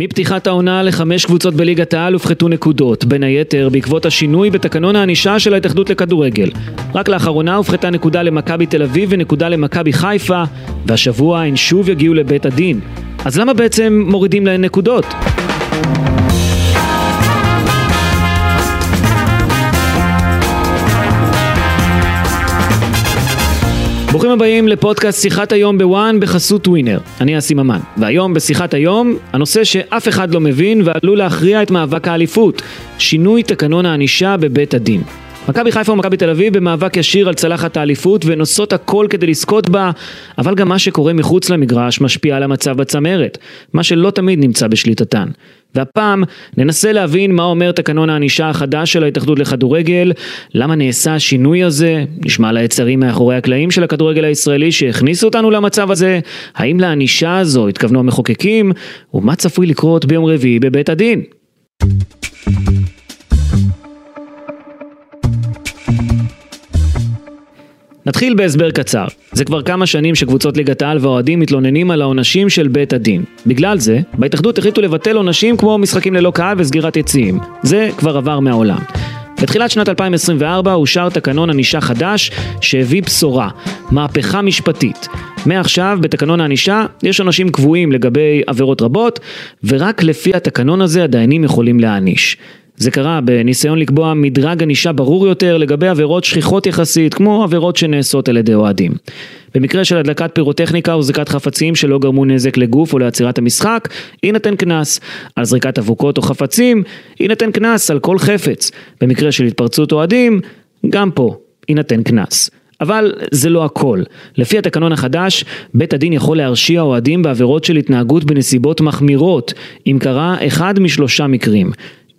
מפתיחת העונה לחמש קבוצות בליגת העל הופחתו נקודות, בין היתר בעקבות השינוי בתקנון הענישה של ההתאחדות לכדורגל. רק לאחרונה הופחתה נקודה למכבי תל אביב ונקודה למכבי חיפה, והשבוע הן שוב יגיעו לבית הדין. אז למה בעצם מורידים להן נקודות? ברוכים הבאים לפודקאסט שיחת היום בוואן בחסות ווינר. אני אסי ממן, והיום בשיחת היום, הנושא שאף אחד לא מבין ועלול להכריע את מאבק האליפות, שינוי תקנון הענישה בבית הדין. מכבי חיפה ומכבי תל אביב במאבק ישיר על צלחת האליפות ונושאות הכל כדי לזכות בה, אבל גם מה שקורה מחוץ למגרש משפיע על המצב בצמרת, מה שלא תמיד נמצא בשליטתן. והפעם ננסה להבין מה אומר תקנון הענישה החדש של ההתאחדות לכדורגל, למה נעשה השינוי הזה, נשמע על היצרים מאחורי הקלעים של הכדורגל הישראלי שהכניסו אותנו למצב הזה, האם לענישה הזו התכוונו המחוקקים, ומה צפוי לקרות ביום רביעי בבית הדין. נתחיל בהסבר קצר. זה כבר כמה שנים שקבוצות ליגת העל והאוהדים מתלוננים על העונשים של בית הדין. בגלל זה, בהתאחדות החליטו לבטל עונשים כמו משחקים ללא קהל וסגירת יציאים. זה כבר עבר מהעולם. בתחילת שנת 2024 אושר תקנון ענישה חדש שהביא בשורה, מהפכה משפטית. מעכשיו בתקנון הענישה יש עונשים קבועים לגבי עבירות רבות ורק לפי התקנון הזה הדיינים יכולים להעניש. זה קרה בניסיון לקבוע מדרג ענישה ברור יותר לגבי עבירות שכיחות יחסית, כמו עבירות שנעשות על ידי אוהדים. במקרה של הדלקת פירוטכניקה או זריקת חפצים שלא גרמו נזק לגוף או לעצירת המשחק, יינתן קנס. על זריקת אבוקות או חפצים, יינתן קנס על כל חפץ. במקרה של התפרצות אוהדים, גם פה יינתן קנס. אבל זה לא הכל. לפי התקנון החדש, בית הדין יכול להרשיע אוהדים בעבירות של התנהגות בנסיבות מחמירות, אם קרה אחד משלושה מקרים.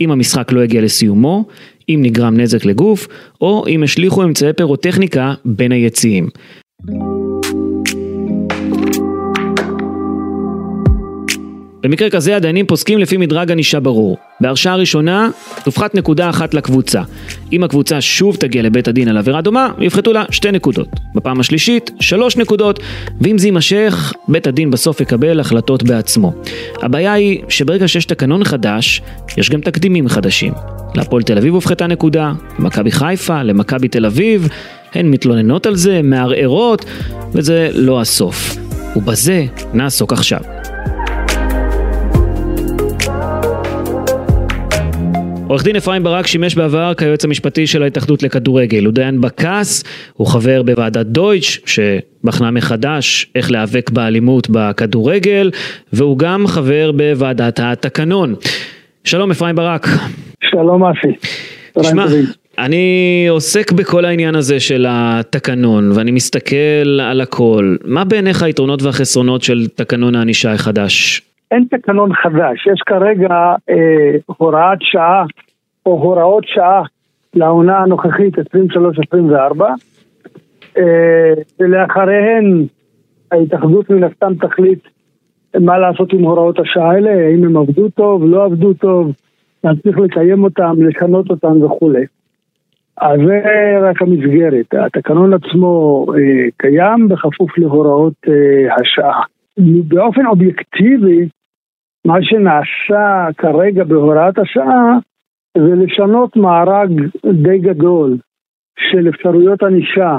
אם המשחק לא הגיע לסיומו, אם נגרם נזק לגוף, או אם השליכו אמצעי פירוטכניקה בין היציאים. במקרה כזה הדיינים פוסקים לפי מדרג ענישה ברור. בהרשעה ראשונה תופחת נקודה אחת לקבוצה. אם הקבוצה שוב תגיע לבית הדין על עבירה דומה, יפחתו לה שתי נקודות. בפעם השלישית, שלוש נקודות, ואם זה יימשך, בית הדין בסוף יקבל החלטות בעצמו. הבעיה היא שברגע שיש תקנון חדש, יש גם תקדימים חדשים. להפועל תל אביב הופחתה נקודה, למכבי חיפה, למכבי תל אביב, הן מתלוננות על זה, מערערות, וזה לא הסוף. ובזה נעסוק עכשיו. עורך דין אפרים ברק שימש בעבר כיועץ המשפטי של ההתאחדות לכדורגל. הוא דיין בקאס, הוא חבר בוועדת דויטש, שבחנה מחדש איך להיאבק באלימות בכדורגל, והוא גם חבר בוועדת התקנון. שלום אפרים ברק. שלום אסי. תשמע, אני עוסק בכל העניין הזה של התקנון, ואני מסתכל על הכל. מה בעיניך היתרונות והחסרונות של תקנון הענישה החדש? אין תקנון חדש, יש כרגע אה, הוראת שעה או הוראות שעה לעונה הנוכחית 23-24 אה, ולאחריהן ההתאחדות מן הסתם תחליט מה לעשות עם הוראות השעה האלה, האם הם עבדו טוב, לא עבדו טוב, צריך לקיים אותם, לשנות אותם וכולי. אז זה רק המסגרת, התקנון עצמו אה, קיים בכפוף להוראות אה, השעה. באופן אובייקטיבי, מה שנעשה כרגע בהוראת השעה זה לשנות מארג די גדול של אפשרויות ענישה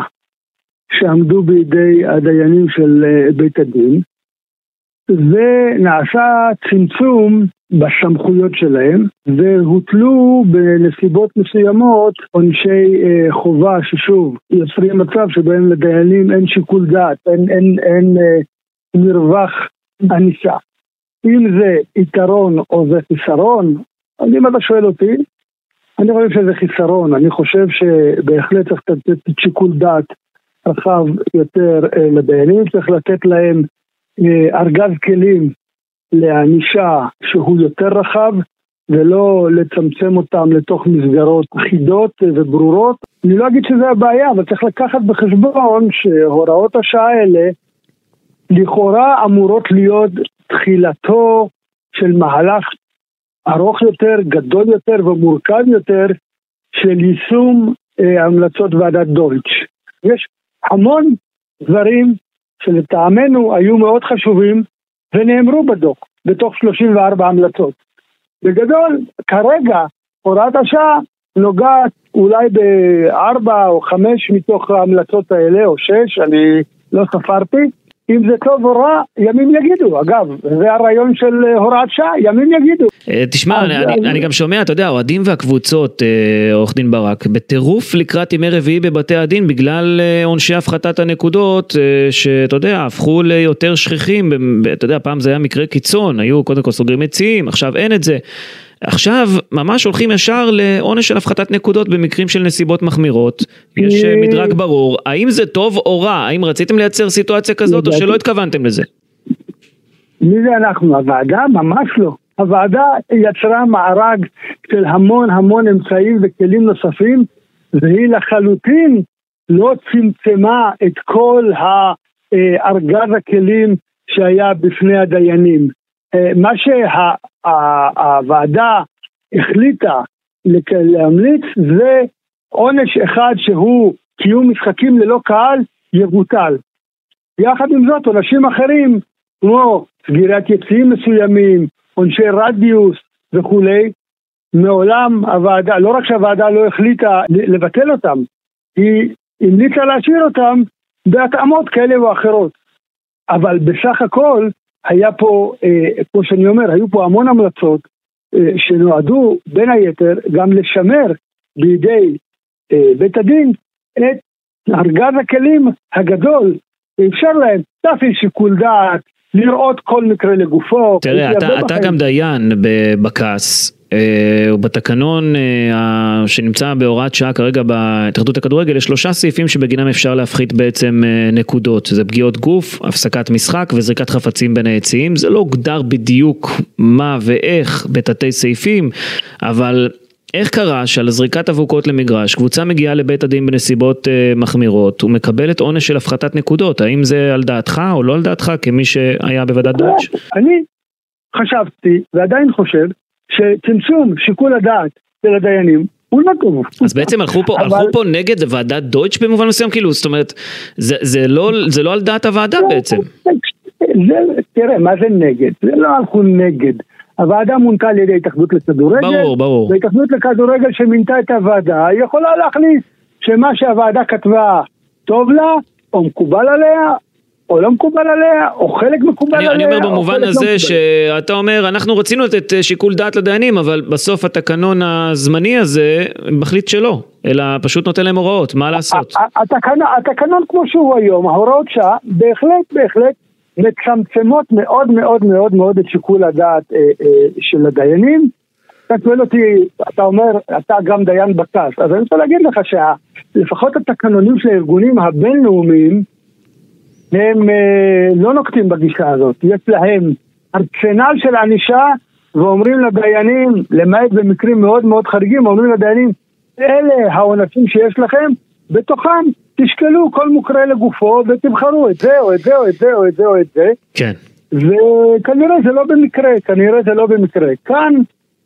שעמדו בידי הדיינים של אה, בית הדין ונעשה צמצום בסמכויות שלהם והוטלו בנסיבות מסוימות עונשי אה, חובה ששוב יוצרים מצב שבהם לדיינים אין שיקול דעת, אין, אין, אין אה, מרווח ענישה. אם זה יתרון או זה חיסרון, אז אם אתה שואל אותי, אני חושב שזה חיסרון, אני חושב שבהחלט צריך לתת שיקול דעת רחב יותר אה, לדיינים, צריך לתת להם אה, ארגז כלים לענישה שהוא יותר רחב ולא לצמצם אותם לתוך מסגרות אחידות וברורות. אני לא אגיד שזה הבעיה, אבל צריך לקחת בחשבון שהוראות השעה האלה לכאורה אמורות להיות תחילתו של מהלך ארוך יותר, גדול יותר ומורכב יותר של יישום אה, המלצות ועדת דויטש. יש המון דברים שלטעמנו היו מאוד חשובים ונאמרו בדוח. בתוך 34 המלצות. בגדול, כרגע הוראת השעה נוגעת אולי בארבע או חמש מתוך ההמלצות האלה, או שש, אני לא ספרתי. אם זה טוב או רע, ימים יגידו. אגב, זה הרעיון של אה, הוראת שעה, ימים יגידו. אה, תשמע, אני, אני, אני גם שומע, אתה יודע, האוהדים והקבוצות, אה, עורך דין ברק, בטירוף לקראת ימי רביעי בבתי הדין בגלל עונשי הפחתת הנקודות, שאתה יודע, הפכו ליותר שכיחים, אתה יודע, פעם זה היה מקרה קיצון, היו קודם כל סוגרים מציעים, עכשיו אין את זה. עכשיו ממש הולכים ישר לעונש של הפחתת נקודות במקרים של נסיבות מחמירות, יש אה, מדרג ברור, האם זה טוב או רע, האם רציתם לייצר סיטואציה כזאת או שלא התכוונתם לזה? מי זה אנחנו? הוועדה? ממש לא. הוועדה יצרה מארג של המון המון אמצעים וכלים נוספים והיא לחלוטין לא צמצמה את כל ארגז הכלים שהיה בפני הדיינים. אה, מה שהוועדה החליטה להמליץ זה עונש אחד שהוא קיום משחקים ללא קהל יבוטל. יחד עם זאת עונשים אחרים כמו סגירת יציאים מסוימים, עונשי רדיוס וכולי, מעולם הוועדה, לא רק שהוועדה לא החליטה לבטל אותם, היא המליצה להשאיר אותם בהתאמות כאלה או אחרות. אבל בסך הכל היה פה, אה, כמו שאני אומר, היו פה המון המלצות אה, שנועדו בין היתר גם לשמר בידי אה, בית הדין את ארגז הכלים הגדול, ואפשר להם להפעיל שיקול דעת, לראות כל מקרה לגופו. תראה, אתה, אתה גם דיין בבק"ס, אה, בתקנון אה, שנמצא בהוראת שעה כרגע בהתאחדות הכדורגל יש שלושה סעיפים שבגינם אפשר להפחית בעצם אה, נקודות. זה פגיעות גוף, הפסקת משחק וזריקת חפצים בין היציעים. זה לא הוגדר בדיוק מה ואיך בתתי סעיפים אבל איך קרה שעל זריקת אבוקות למגרש קבוצה מגיעה לבית הדין בנסיבות מחמירות ומקבלת עונש של הפחתת נקודות? האם זה על דעתך או לא על דעתך כמי שהיה בוועדת דוץ'? אני חשבתי ועדיין חושב שצמצום שיקול הדעת של הדיינים הוא לא טוב. אז בעצם הלכו פה, אבל... הלכו פה נגד ועדת דויטש במובן מסוים, כאילו, זאת אומרת, זה, זה, לא, זה לא על דעת הוועדה בעצם. זה, תראה, מה זה נגד? זה לא הלכו נגד. הוועדה מונתה על ידי התאחדות לכדורגל. ברור, ברור. והתאחדות לכדורגל שמינתה את הוועדה, היא יכולה להכניס שמה שהוועדה כתבה טוב לה, או מקובל עליה, או לא מקובל עליה, או חלק מקובל אני, עליה. אני אומר במובן לא הזה לא שאתה אומר, אנחנו רצינו לתת אה, שיקול דעת לדיינים, אבל בסוף התקנון הזמני הזה מחליט שלא, אלא פשוט נותן להם הוראות, מה לעשות? התקנון, התקנון כמו שהוא היום, ההוראות שעה, בהחלט, בהחלט, מצמצמות מאוד מאוד מאוד מאוד את שיקול הדעת אה, אה, של הדיינים. אתה שואל אותי, אתה אומר, אתה גם דיין בק"ס, אז אני רוצה להגיד לך שלפחות התקנונים של הארגונים הבינלאומיים, הם אה, לא נוקטים בגישה הזאת, יש להם ארצנל של ענישה ואומרים לדיינים, למעט במקרים מאוד מאוד חריגים, אומרים לדיינים, אלה העונשים שיש לכם, בתוכם תשקלו כל מקרה לגופו ותבחרו את זה או את זה או את זה או את זה או את זה. כן. וכנראה זה לא במקרה, כנראה זה לא במקרה. כאן,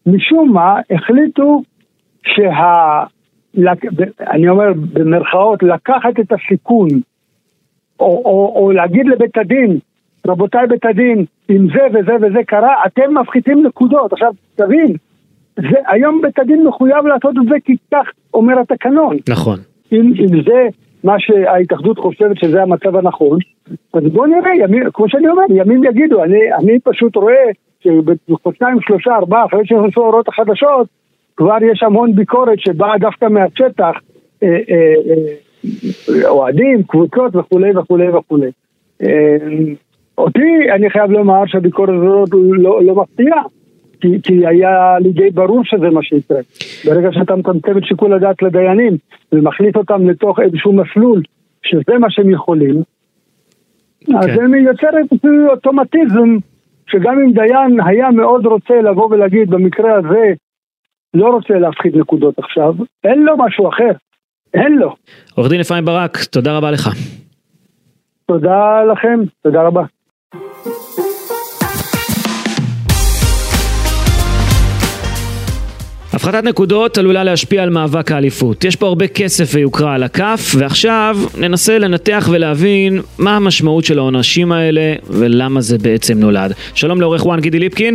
משום מה, החליטו שה... אני אומר במרכאות, לקחת את הסיכון או, או, או להגיד לבית הדין, רבותיי בית הדין, אם זה וזה וזה קרה, אתם מפחיתים נקודות. עכשיו, תבין, זה, היום בית הדין מחויב לעשות את זה כי כך אומר התקנון. נכון. אם, אם זה מה שההתאחדות חושבת שזה המצב הנכון, אז בואו נראה, ימים, כמו שאני אומר, ימים יגידו, אני, אני פשוט רואה שבחודשיים, שלושה, ארבעה, אחרי שנכנסו ההוראות החדשות, כבר יש המון ביקורת שבאה דווקא מהשטח, אה, אה, אה, אוהדים, קבוצות וכולי וכולי וכולי. אה, אותי, אני חייב לומר שהביקורת הזאת לא, לא מפתיעה. כי, כי היה לי די ברור שזה מה שיקרה. ברגע שאתה מצמצם את שיקול הדעת לדיינים ומחליט אותם לתוך איזשהו מסלול שזה מה שהם יכולים, כן. אז זה מייצר איזשהו אוטומטיזם שגם אם דיין היה מאוד רוצה לבוא ולהגיד במקרה הזה לא רוצה להפחית נקודות עכשיו, אין לו משהו אחר. אין לו. עורך דין אפרים ברק, תודה רבה לך. תודה לכם, תודה רבה. הפחתת נקודות עלולה להשפיע על מאבק האליפות. יש פה הרבה כסף ויוקרה על הכף, ועכשיו ננסה לנתח ולהבין מה המשמעות של העונשים האלה ולמה זה בעצם נולד. שלום לעורך וואן גידי ליפקין.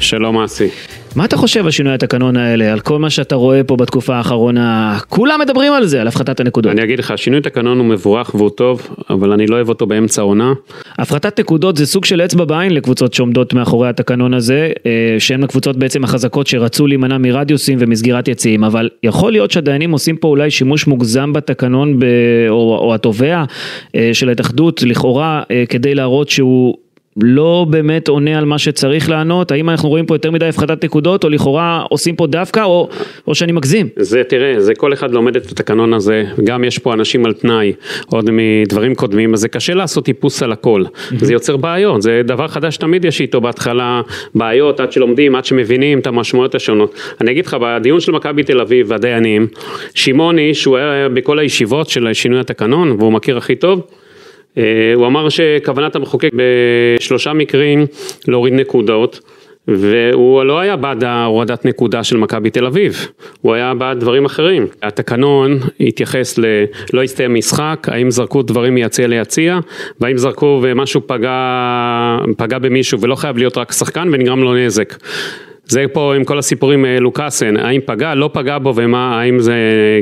שלום אסי. מה אתה חושב על שינוי התקנון האלה, על כל מה שאתה רואה פה בתקופה האחרונה? כולם מדברים על זה, על הפחתת הנקודות. אני אגיד לך, שינוי תקנון הוא מבורך והוא טוב, אבל אני לא אוהב אותו באמצע העונה. הפחתת נקודות זה סוג של אצבע בעין לקבוצות שעומדות מאחורי התקנון הזה, אה, שהן הקבוצות בעצם החזקות שרצו להימנע מרדיוסים ומסגירת יציאים, אבל יכול להיות שהדיינים עושים פה אולי שימוש מוגזם בתקנון, ב... או, או התובע אה, של ההתאחדות, לכאורה, אה, כדי להראות שהוא... לא באמת עונה על מה שצריך לענות, האם אנחנו רואים פה יותר מדי הפחתת נקודות, או לכאורה עושים פה דווקא, או, או שאני מגזים? זה, תראה, זה כל אחד לומד את התקנון הזה, גם יש פה אנשים על תנאי, עוד מדברים קודמים, אז זה קשה לעשות טיפוס על הכל, זה יוצר בעיות, זה דבר חדש תמיד יש איתו בהתחלה בעיות, עד שלומדים, עד שמבינים את המשמעויות השונות. אני אגיד לך, בדיון של מכבי תל אביב והדיינים, שמעוני, שהוא היה בכל הישיבות של שינוי התקנון, והוא מכיר הכי טוב, הוא אמר שכוונת המחוקק בשלושה מקרים להוריד נקודות. והוא לא היה בעד הורדת נקודה של מכבי תל אביב, הוא היה בעד דברים אחרים. התקנון התייחס ל... לא הסתיים משחק, האם זרקו דברים מיציע ליציע, והאם זרקו ומשהו פגע, פגע במישהו ולא חייב להיות רק שחקן ונגרם לו נזק. זה פה עם כל הסיפורים לוקאסן, האם פגע, לא פגע בו ומה, האם זה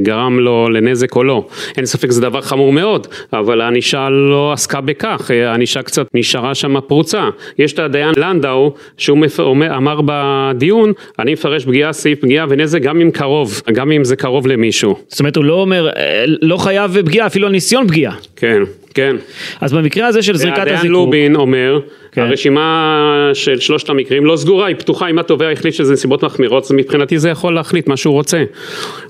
גרם לו לנזק או לא. אין ספק זה דבר חמור מאוד, אבל הענישה לא עסקה בכך, הענישה קצת נשארה שם פרוצה. יש את הדיין לנדאו, שהוא אמר בדיון, אני מפרש פגיעה, סעיף פגיעה ונזק גם אם קרוב, גם אם זה קרוב למישהו. זאת אומרת הוא לא אומר, לא חייב פגיעה, אפילו ניסיון פגיעה. כן. כן. אז במקרה הזה של זריקת הזיקוק... הדיין לובין אומר, כן. הרשימה של שלושת המקרים לא סגורה, היא פתוחה, אם התובע החליט שזה נסיבות מחמירות, אז מבחינתי זה יכול להחליט מה שהוא רוצה.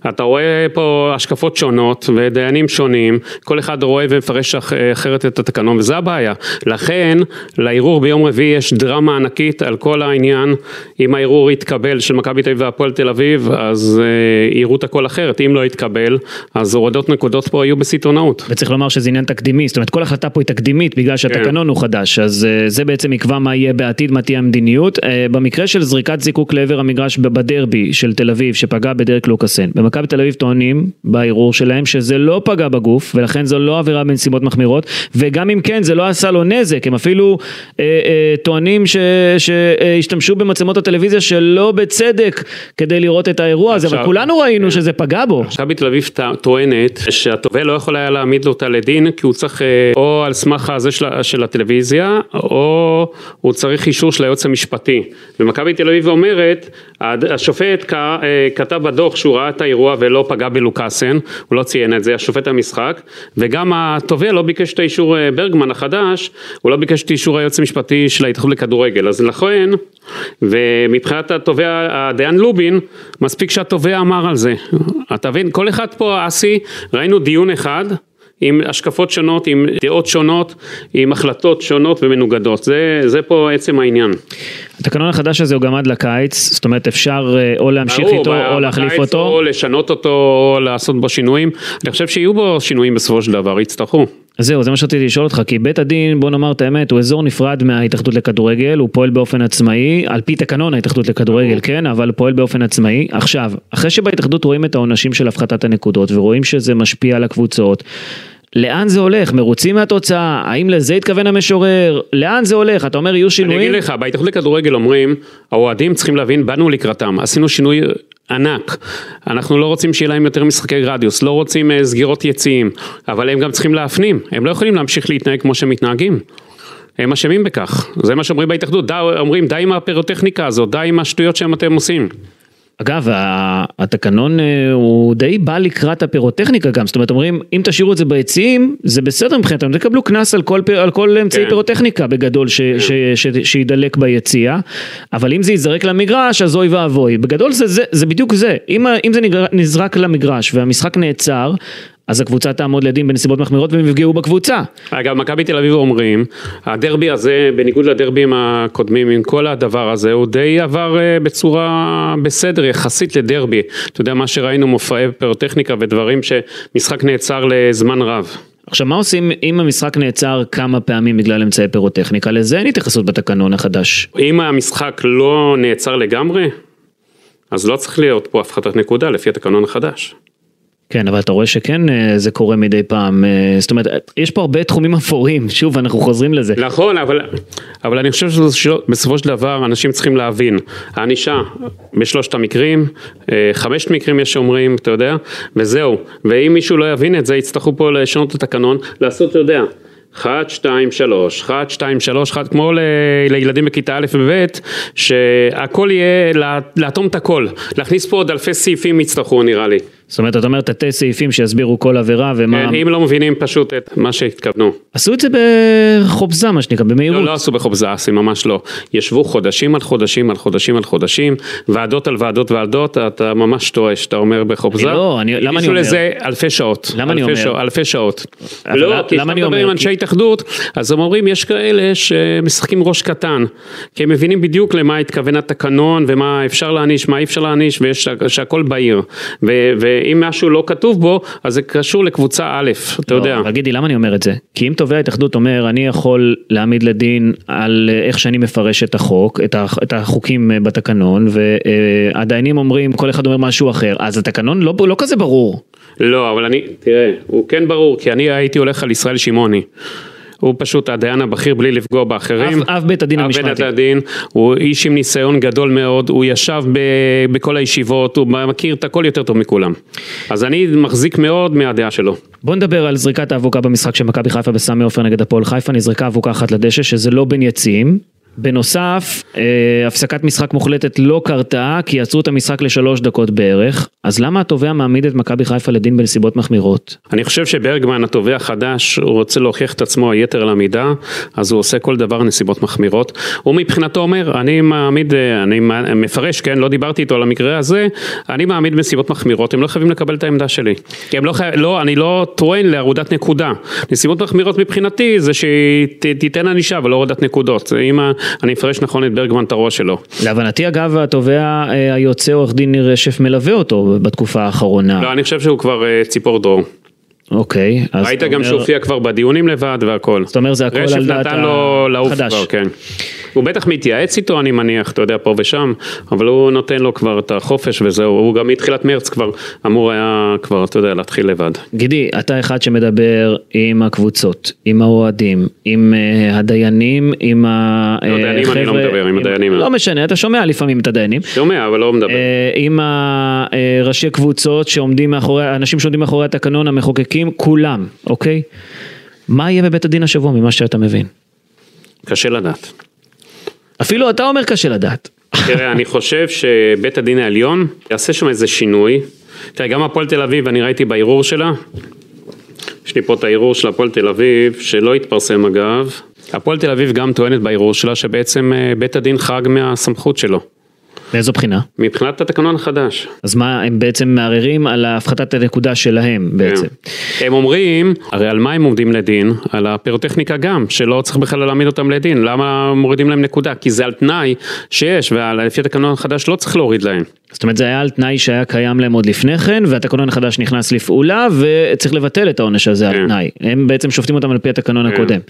אתה רואה פה השקפות שונות ודיינים שונים, כל אחד רואה ומפרש אחרת את התקנון, וזה הבעיה. לכן, לערעור ביום רביעי יש דרמה ענקית על כל העניין, אם הערעור יתקבל של מכבי תל אביב והפועל תל אביב, אז אה, יראו את הכל אחרת, אם לא יתקבל, אז הורדות נקודות פה יהיו בסיטונאות. וצריך לומר שזה עניין תקדימי, זאת אומרת כל החלטה פה היא תקדימית בגלל שהתקנון כן. הוא חדש, אז uh, זה בעצם יקבע מה יהיה בעתיד, מה תהיה המדיניות. Uh, במקרה של זריקת זיקוק לעבר המגרש בדרבי של תל אביב שפגע בדרק לוקאסן, במכבי תל אביב טוענים בערעור שלהם שזה לא פגע בגוף ולכן זו לא עבירה בנסיבות מחמירות וגם אם כן זה לא עשה לו נזק, הם אפילו uh, uh, טוענים שהשתמשו uh, במצלמות הטלוויזיה שלא בצדק כדי לראות את האירוע הזה, אבל כולנו ראינו כן. שזה פגע בו. מכבי תל אביב טוענת שהתובע לא יכול היה להעמיד אותה לדין כי הוא צריך אה, או על סמך הזה של, של הטלוויזיה, או הוא צריך אישור של היועץ המשפטי. ומכבי תל אביב אומרת, השופט אה, כתב בדוח שהוא ראה את האירוע ולא פגע בלוקאסן, הוא לא ציין את זה, השופט המשחק, וגם התובע לא ביקש את האישור אה, ברגמן החדש, הוא לא ביקש את אישור היועץ המשפטי של ההתאחדות לכדורגל, אז לכן, ומבחינת התובע, הדיין לובין, מספיק שהתובע אמר על זה. אתה מבין, כל אחד פה, אסי, ראינו דיון אחד, עם השקפות שונות, עם דעות שונות, עם החלטות שונות ומנוגדות. זה, זה פה עצם העניין. התקנון החדש הזה הוא גם עד לקיץ, זאת אומרת אפשר אה, או להמשיך ברור, איתו או להחליף אותו. או לשנות אותו או לעשות בו שינויים. אני חושב שיהיו בו שינויים בסופו של דבר, יצטרכו. זהו, זה מה שרציתי לשאול אותך, כי בית הדין, בוא נאמר את האמת, הוא אזור נפרד מההתאחדות לכדורגל, הוא פועל באופן עצמאי, על פי תקנון ההתאחדות לכדורגל, כן, אבל פועל באופן עצמאי. עכשיו, אחרי שבהתאחדות רואים את העונשים של הפחתת הנקודות, ורואים שזה משפיע על הקבוצות, לאן זה הולך? מרוצים מהתוצאה? האם לזה התכוון המשורר? לאן זה הולך? אתה אומר יהיו שינויים? אני אגיד לך, בהתאחדות לכדורגל אומרים, האוהדים צריכים להבין, באנו לקראתם, עשינו שינוי ענק, אנחנו לא רוצים שיהיה להם יותר משחקי רדיוס, לא רוצים uh, סגירות יציאים, אבל הם גם צריכים להפנים, הם לא יכולים להמשיך להתנהג כמו שהם מתנהגים. הם אשמים בכך, זה מה שאומרים בהתאחדות, די, אומרים די עם הפרוטכניקה הזאת, די עם השטויות שהם אתם עושים. אגב, התקנון אה, הוא די בא לקראת הפירוטכניקה גם, זאת אומרת אומרים אם תשאירו את זה ביציעים זה בסדר מבחינתם, תקבלו קנס על כל, על כל אמצעי כן. פירוטכניקה בגדול ש, כן. ש, ש, ש, שידלק ביציע, אבל אם זה ייזרק למגרש אז אוי ואבוי, בגדול זה, זה, זה בדיוק זה, אם, אם זה נזרק למגרש והמשחק נעצר, אז הקבוצה תעמוד לדין בנסיבות מחמירות והם יפגעו בקבוצה. אגב, מכבי תל אביב אומרים, הדרבי הזה, בניגוד לדרבים הקודמים, עם כל הדבר הזה, הוא די עבר אה, בצורה בסדר, יחסית לדרבי. אתה יודע, מה שראינו, מופעי פירוטכניקה ודברים שמשחק נעצר לזמן רב. עכשיו מה עושים אם המשחק נעצר כמה פעמים בגלל אמצעי פירוטכניקה? לזה אין התייחסות בתקנון החדש. אם המשחק לא נעצר לגמרי, אז לא צריך להיות פה הפחתת נקודה לפי התקנון החדש. כן, אבל אתה רואה שכן אה, זה קורה מדי פעם, אה, זאת אומרת, יש פה הרבה תחומים אפורים, שוב, אנחנו חוזרים לזה. נכון, אבל, אבל אני חושב שבסופו של דבר אנשים צריכים להבין, הענישה בשלושת המקרים, אה, חמשת מקרים יש שאומרים, אתה יודע, וזהו, ואם מישהו לא יבין את זה, יצטרכו פה לשנות את התקנון, לעשות, אתה יודע. 1, 2, 3, 1, 2, 3, 1, כמו ל, לילדים בכיתה א' וב', שהכל יהיה, לאטום את הכל, להכניס פה עוד אלפי סעיפים יצטרכו נראה לי. זאת אומרת, אתה אומר תתי סעיפים שיסבירו כל עבירה ומה... כן, אם לא מבינים פשוט את מה שהתכוונו. עשו את זה בחופזה, מה שנקרא, במהירות. לא, לא עשו בחופזה, עשי ממש לא. ישבו חודשים על חודשים על חודשים על חודשים, ועדות על ועדות ועדות, אתה ממש טועה שאתה אומר בחופזה. לא, אני, למה אני אומר? לזה אלפי שעות. למה אני אומר? שעות, אלפי שעות. אבל לא, כי כשאתה מדבר? עם אנשי התאחדות, אז הם אומרים, יש כאלה שמשחקים ראש קטן, כי הם מבינים בדיוק למה התכוון התקנון, ומה אפשר להעניש, מה אי אפשר להעניש, ויש שהכל בהיר. ו- ואם משהו לא כתוב בו, אז זה קשור לקבוצה א', אתה יודע. לא, אבל גידי, למה אני אומר את זה? כי אם תובע ההתאחדות אומר, אני יכול להעמיד לדין על אה, איך שאני מפרש את החוק, את, הח, את החוקים אה, בתקנון, והדיינים אומרים, כל אחד אומר משהו אחר, אז התקנון לא, לא כזה ברור. לא, אבל אני, תראה, הוא כן ברור, כי אני הייתי הולך על ישראל שמעוני. הוא פשוט הדיין הבכיר בלי לפגוע באחרים. אב- אב בית הדין אב המשמעתי. בית הדין, הוא איש עם ניסיון גדול מאוד, הוא ישב ב, בכל הישיבות, הוא מכיר את הכל יותר טוב מכולם. אז אני מחזיק מאוד מהדעה שלו. בוא נדבר על זריקת האבוקה במשחק של מכבי חיפה בסמי עופר נגד הפועל חיפה, נזרקה אבוקה אחת לדשא, שזה לא בין יציאים. בנוסף, אה, הפסקת משחק מוחלטת לא קרתה, כי עצרו את המשחק לשלוש דקות בערך, אז למה התובע מעמיד את מכבי חיפה לדין בנסיבות מחמירות? אני חושב שברגמן התובע החדש, הוא רוצה להוכיח את עצמו היתר על המידה, אז הוא עושה כל דבר נסיבות מחמירות. הוא מבחינתו אומר, אני מעמיד, אה, אני מפרש, כן, לא דיברתי איתו על המקרה הזה, אני מעמיד בנסיבות מחמירות, הם לא חייבים לקבל את העמדה שלי. כי הם לא חייב, לא, אני לא טוען להורדת נקודה. נסיבות מחמירות מבחינתי זה שהיא תיתן ענישה ולא הורדת נקודות. אם אני אפרש נכון את ברגמן את הראש שלו. להבנתי אגב, התובע אה, היוצא עורך דין ניר רשף מלווה אותו בתקופה האחרונה. לא, אני חושב שהוא כבר אה, ציפור דרור. אוקיי, אז ראית גם אומר- שהופיע כבר בדיונים לבד והכל. זאת אומרת, זה הכל רשף על דעת נתן לו לעוף החדש. כבר, כן. הוא בטח מתייעץ איתו, אני מניח, אתה יודע, פה ושם, אבל הוא נותן לו כבר את החופש וזהו, הוא גם מתחילת מרץ כבר אמור היה כבר, אתה יודע, להתחיל לבד. גידי, אתה אחד שמדבר עם הקבוצות, עם האוהדים, עם אה, הדיינים, עם לא, דיינים אני לא מדבר, עם הדיינים. לא משנה, אתה שומע לפעמים את הדיינים. שומע, אבל לא מדבר. אה, עם הראשי קבוצות שעומדים מאחורי, האנשים שעומדים מאחורי התקנון, המחוקקים, כולם, אוקיי? מה יהיה בבית הדין השבוע ממה שאתה מבין? קשה לדעת. אפילו אתה אומר קשה לדעת. תראה, אני חושב שבית הדין העליון יעשה שם איזה שינוי. תראה, גם הפועל תל אביב, אני ראיתי בערעור שלה, יש לי פה את הערעור של הפועל תל אביב, שלא התפרסם אגב. הפועל תל אביב גם טוענת בערעור שלה שבעצם אה, בית הדין חרג מהסמכות שלו, מאיזו בחינה? מבחינת התקנון החדש. אז מה, הם בעצם מערערים על הפחתת הנקודה שלהם בעצם. כן. הם אומרים, הרי על מה הם עומדים לדין? על הפירוטכניקה גם, שלא צריך בכלל להעמיד אותם לדין, למה מורידים להם נקודה? כי זה על תנאי שיש, ולפי התקנון החדש לא צריך להוריד להם. זאת אומרת זה היה על תנאי שהיה קיים להם עוד לפני כן והתקנון החדש נכנס לפעולה וצריך לבטל את העונש הזה על כן. תנאי. הם בעצם שופטים אותם על פי התקנון כן. הקודם.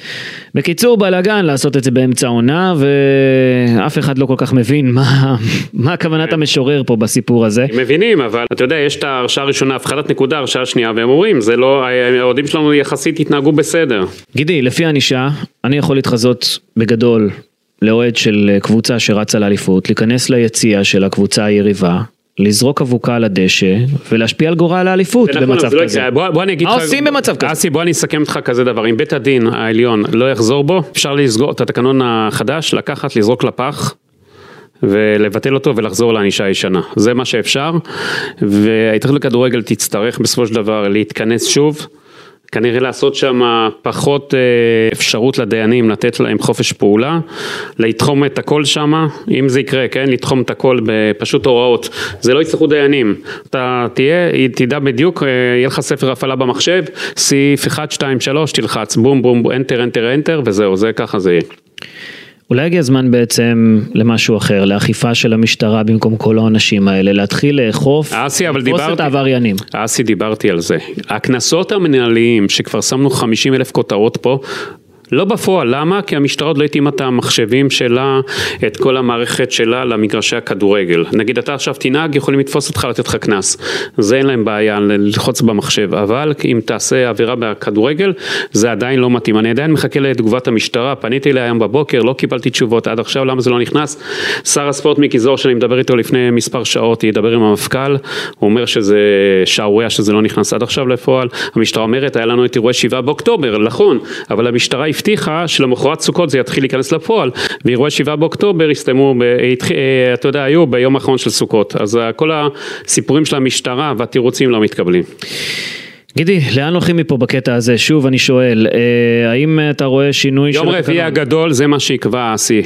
בקיצור בלאגן לעשות את זה באמצע העונה ואף אחד לא כל כך מבין מה, מה כוונת המשורר פה בסיפור הזה. הם מבינים, אבל אתה יודע, יש את ההרשעה הראשונה, הפחתת נקודה, הרשעה שנייה, והם אומרים, זה לא, האוהדים שלנו יחסית התנהגו בסדר. גידי לפי ענישה אני יכול להתחזות בגדול לאוהד של קבוצה שרצה לאליפות להיכנס ליציע של הקבוצה היריבה. לזרוק אבוקה על הדשא ולהשפיע על גורל האליפות נכון, במצב לא כזה. בוא, בוא אני אגיד מה לך... עושים במצב כזה? אסי, בוא אני אסכם איתך כזה דבר, אם בית הדין העליון לא יחזור בו, אפשר לסגור את התקנון החדש, לקחת, לזרוק לפח. ולבטל אותו ולחזור לענישה הישנה, זה מה שאפשר, וההתאחדות לכדורגל תצטרך בסופו של דבר להתכנס שוב, כנראה לעשות שם פחות אה, אפשרות לדיינים לתת להם חופש פעולה, לתחום את הכל שם, אם זה יקרה, כן, לתחום את הכל בפשוט הוראות, זה לא יצטרכו דיינים, אתה תהיה, תדע בדיוק, אה, יהיה לך ספר הפעלה במחשב, סעיף 1, 2, 3, תלחץ בום בום, אנטר, אנטר, אנטר, וזהו, זה ככה זה יהיה. אולי הגיע הזמן בעצם למשהו אחר, לאכיפה של המשטרה במקום כל העונשים האלה, להתחיל לאכוף, אסי, אבל את העבריינים. אסי, דיברתי על זה. הקנסות המנהליים, שכבר שמנו 50 אלף כותרות פה, לא בפועל, למה? כי המשטרה עוד לא התאימה את המחשבים שלה, את כל המערכת שלה למגרשי הכדורגל. נגיד אתה עכשיו תנהג, יכולים לתפוס אותך, לתת לך קנס. זה אין להם בעיה ללחוץ במחשב, אבל אם תעשה עבירה בכדורגל, זה עדיין לא מתאים. אני עדיין מחכה לתגובת המשטרה, פניתי אליה היום בבוקר, לא קיבלתי תשובות עד עכשיו, למה זה לא נכנס? שר הספורט מיקי זוהר, שאני מדבר איתו לפני מספר שעות, ידבר עם המפכ"ל, הוא אומר שזה שערורייה שזה לא נכנס עד עכשיו לפועל. המשטרה אומרת, היה לנו את אירועי 7 באוקטובר, נכון, אבל המשטרה הבטיחה שלמחרת סוכות זה יתחיל להיכנס לפועל, ואירועי 7 באוקטובר הסתיימו, ב, אה, אתה יודע, היו ביום האחרון של סוכות, אז כל הסיפורים של המשטרה והתירוצים לא מתקבלים. גידי, לאן הולכים מפה בקטע הזה? שוב אני שואל, אה, האם אתה רואה שינוי של... יום רביעי הגדול זה מה שיקבע השיא.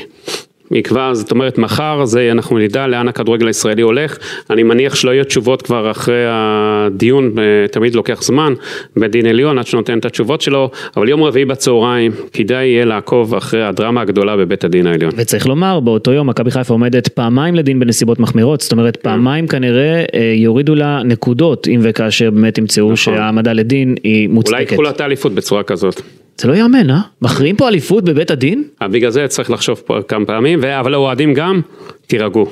יקבע, זאת אומרת מחר זה אנחנו נדע לאן הכדורגל הישראלי הולך, אני מניח שלא יהיו תשובות כבר אחרי הדיון, אה, תמיד לוקח זמן, בית דין עליון עד שנותן את התשובות שלו, אבל יום רביעי בצהריים כדאי יהיה לעקוב אחרי הדרמה הגדולה בבית הדין העליון. וצריך לומר, באותו יום מכבי חיפה עומדת פעמיים לדין בנסיבות מחמירות, זאת אומרת פעמיים כנראה אה, יורידו לה נקודות אם וכאשר באמת ימצאו נכון. שהעמדה לדין היא מוצדקת. אולי ייקחו לה את האליפות בצורה כזאת. זה לא יאמן, אה? מכריעים פה אליפות בבית הדין? אה, בגלל זה צריך לחשוב פה כמה פעמים, אבל האוהדים גם, תירגעו,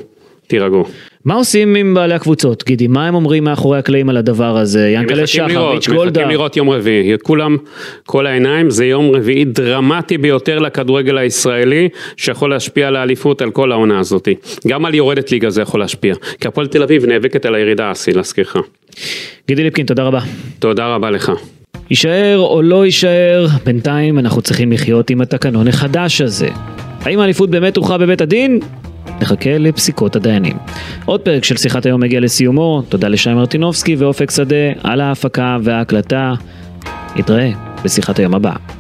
תירגעו. מה עושים עם בעלי הקבוצות, גידי? מה הם אומרים מאחורי הקלעים על הדבר הזה? ינקלה שחר, ביץ' גולדה. מחכים לראות יום רביעי. כולם, כל העיניים, זה יום רביעי דרמטי ביותר לכדורגל הישראלי, שיכול להשפיע על האליפות, על כל העונה הזאת. גם על יורדת ליגה זה יכול להשפיע. כי הפועל תל אביב נאבקת על הירידה האסי, להזכירך. גידי ליפקין, תודה רבה. תודה רבה לך. יישאר או לא יישאר, בינתיים אנחנו צריכים לחיות עם התקנון החדש הזה. האם האליפות באמת הוכרעה בבית הדין? נחכה לפסיקות הדיינים. עוד פרק של שיחת היום מגיע לסיומו, תודה לשי מרטינובסקי ואופק שדה על ההפקה וההקלטה. נתראה בשיחת היום הבאה.